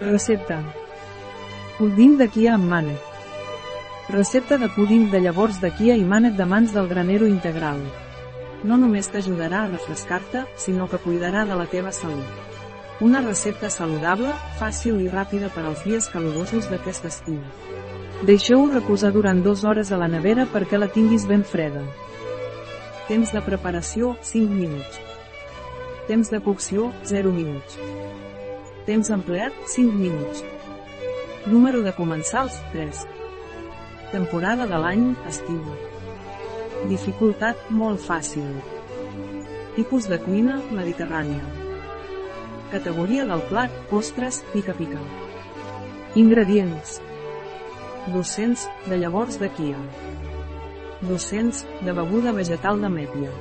Recepta. Puding de Kia amb mànec. Recepta de puding de llavors de Kia i mànec de mans del granero integral. No només t'ajudarà a refrescar-te, sinó que cuidarà de la teva salut. Una recepta saludable, fàcil i ràpida per als dies calorosos d'aquest estiu. Deixeu-ho reposar durant dues hores a la nevera perquè la tinguis ben freda. Temps de preparació, 5 minuts. Temps de cocció, 0 minuts. Temps empleat, 5 minuts. Número de comensals, 3. Temporada de l'any, estiu. Dificultat, molt fàcil. Tipus de cuina, mediterrània. Categoria del plat, postres, pica-pica. Ingredients. 200, de llavors de Kia. 200, de beguda vegetal de mèpia.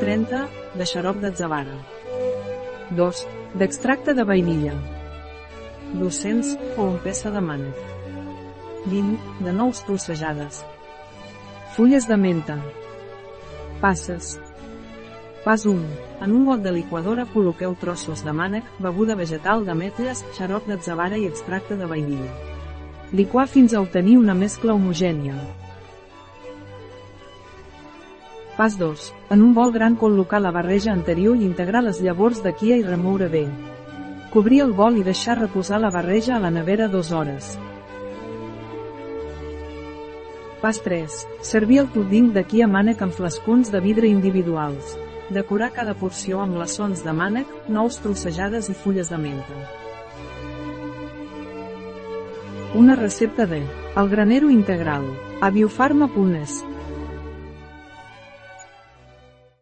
30, de xarop d'atzavara. 2, d'extracte de vainilla. 200, o un peça de mànec. 20, de nous trossejades. Fulles de menta. Passes. Pas 1. En un got de liquadora col·loqueu trossos de mànec, beguda vegetal d'ametlles, xarop d'atzavara i extracte de vainilla. Liquar fins a obtenir una mescla homogènia. Pas 2. En un bol gran col·locar la barreja anterior i integrar les llavors de Kia i remoure bé. Cobrir el bol i deixar reposar la barreja a la nevera 2 hores. Pas 3. Servir el puding de Kia mànec amb flascons de vidre individuals. Decorar cada porció amb laçons de mànec, nous trossejades i fulles de menta. Una recepta de El granero integral, a biofarma.es,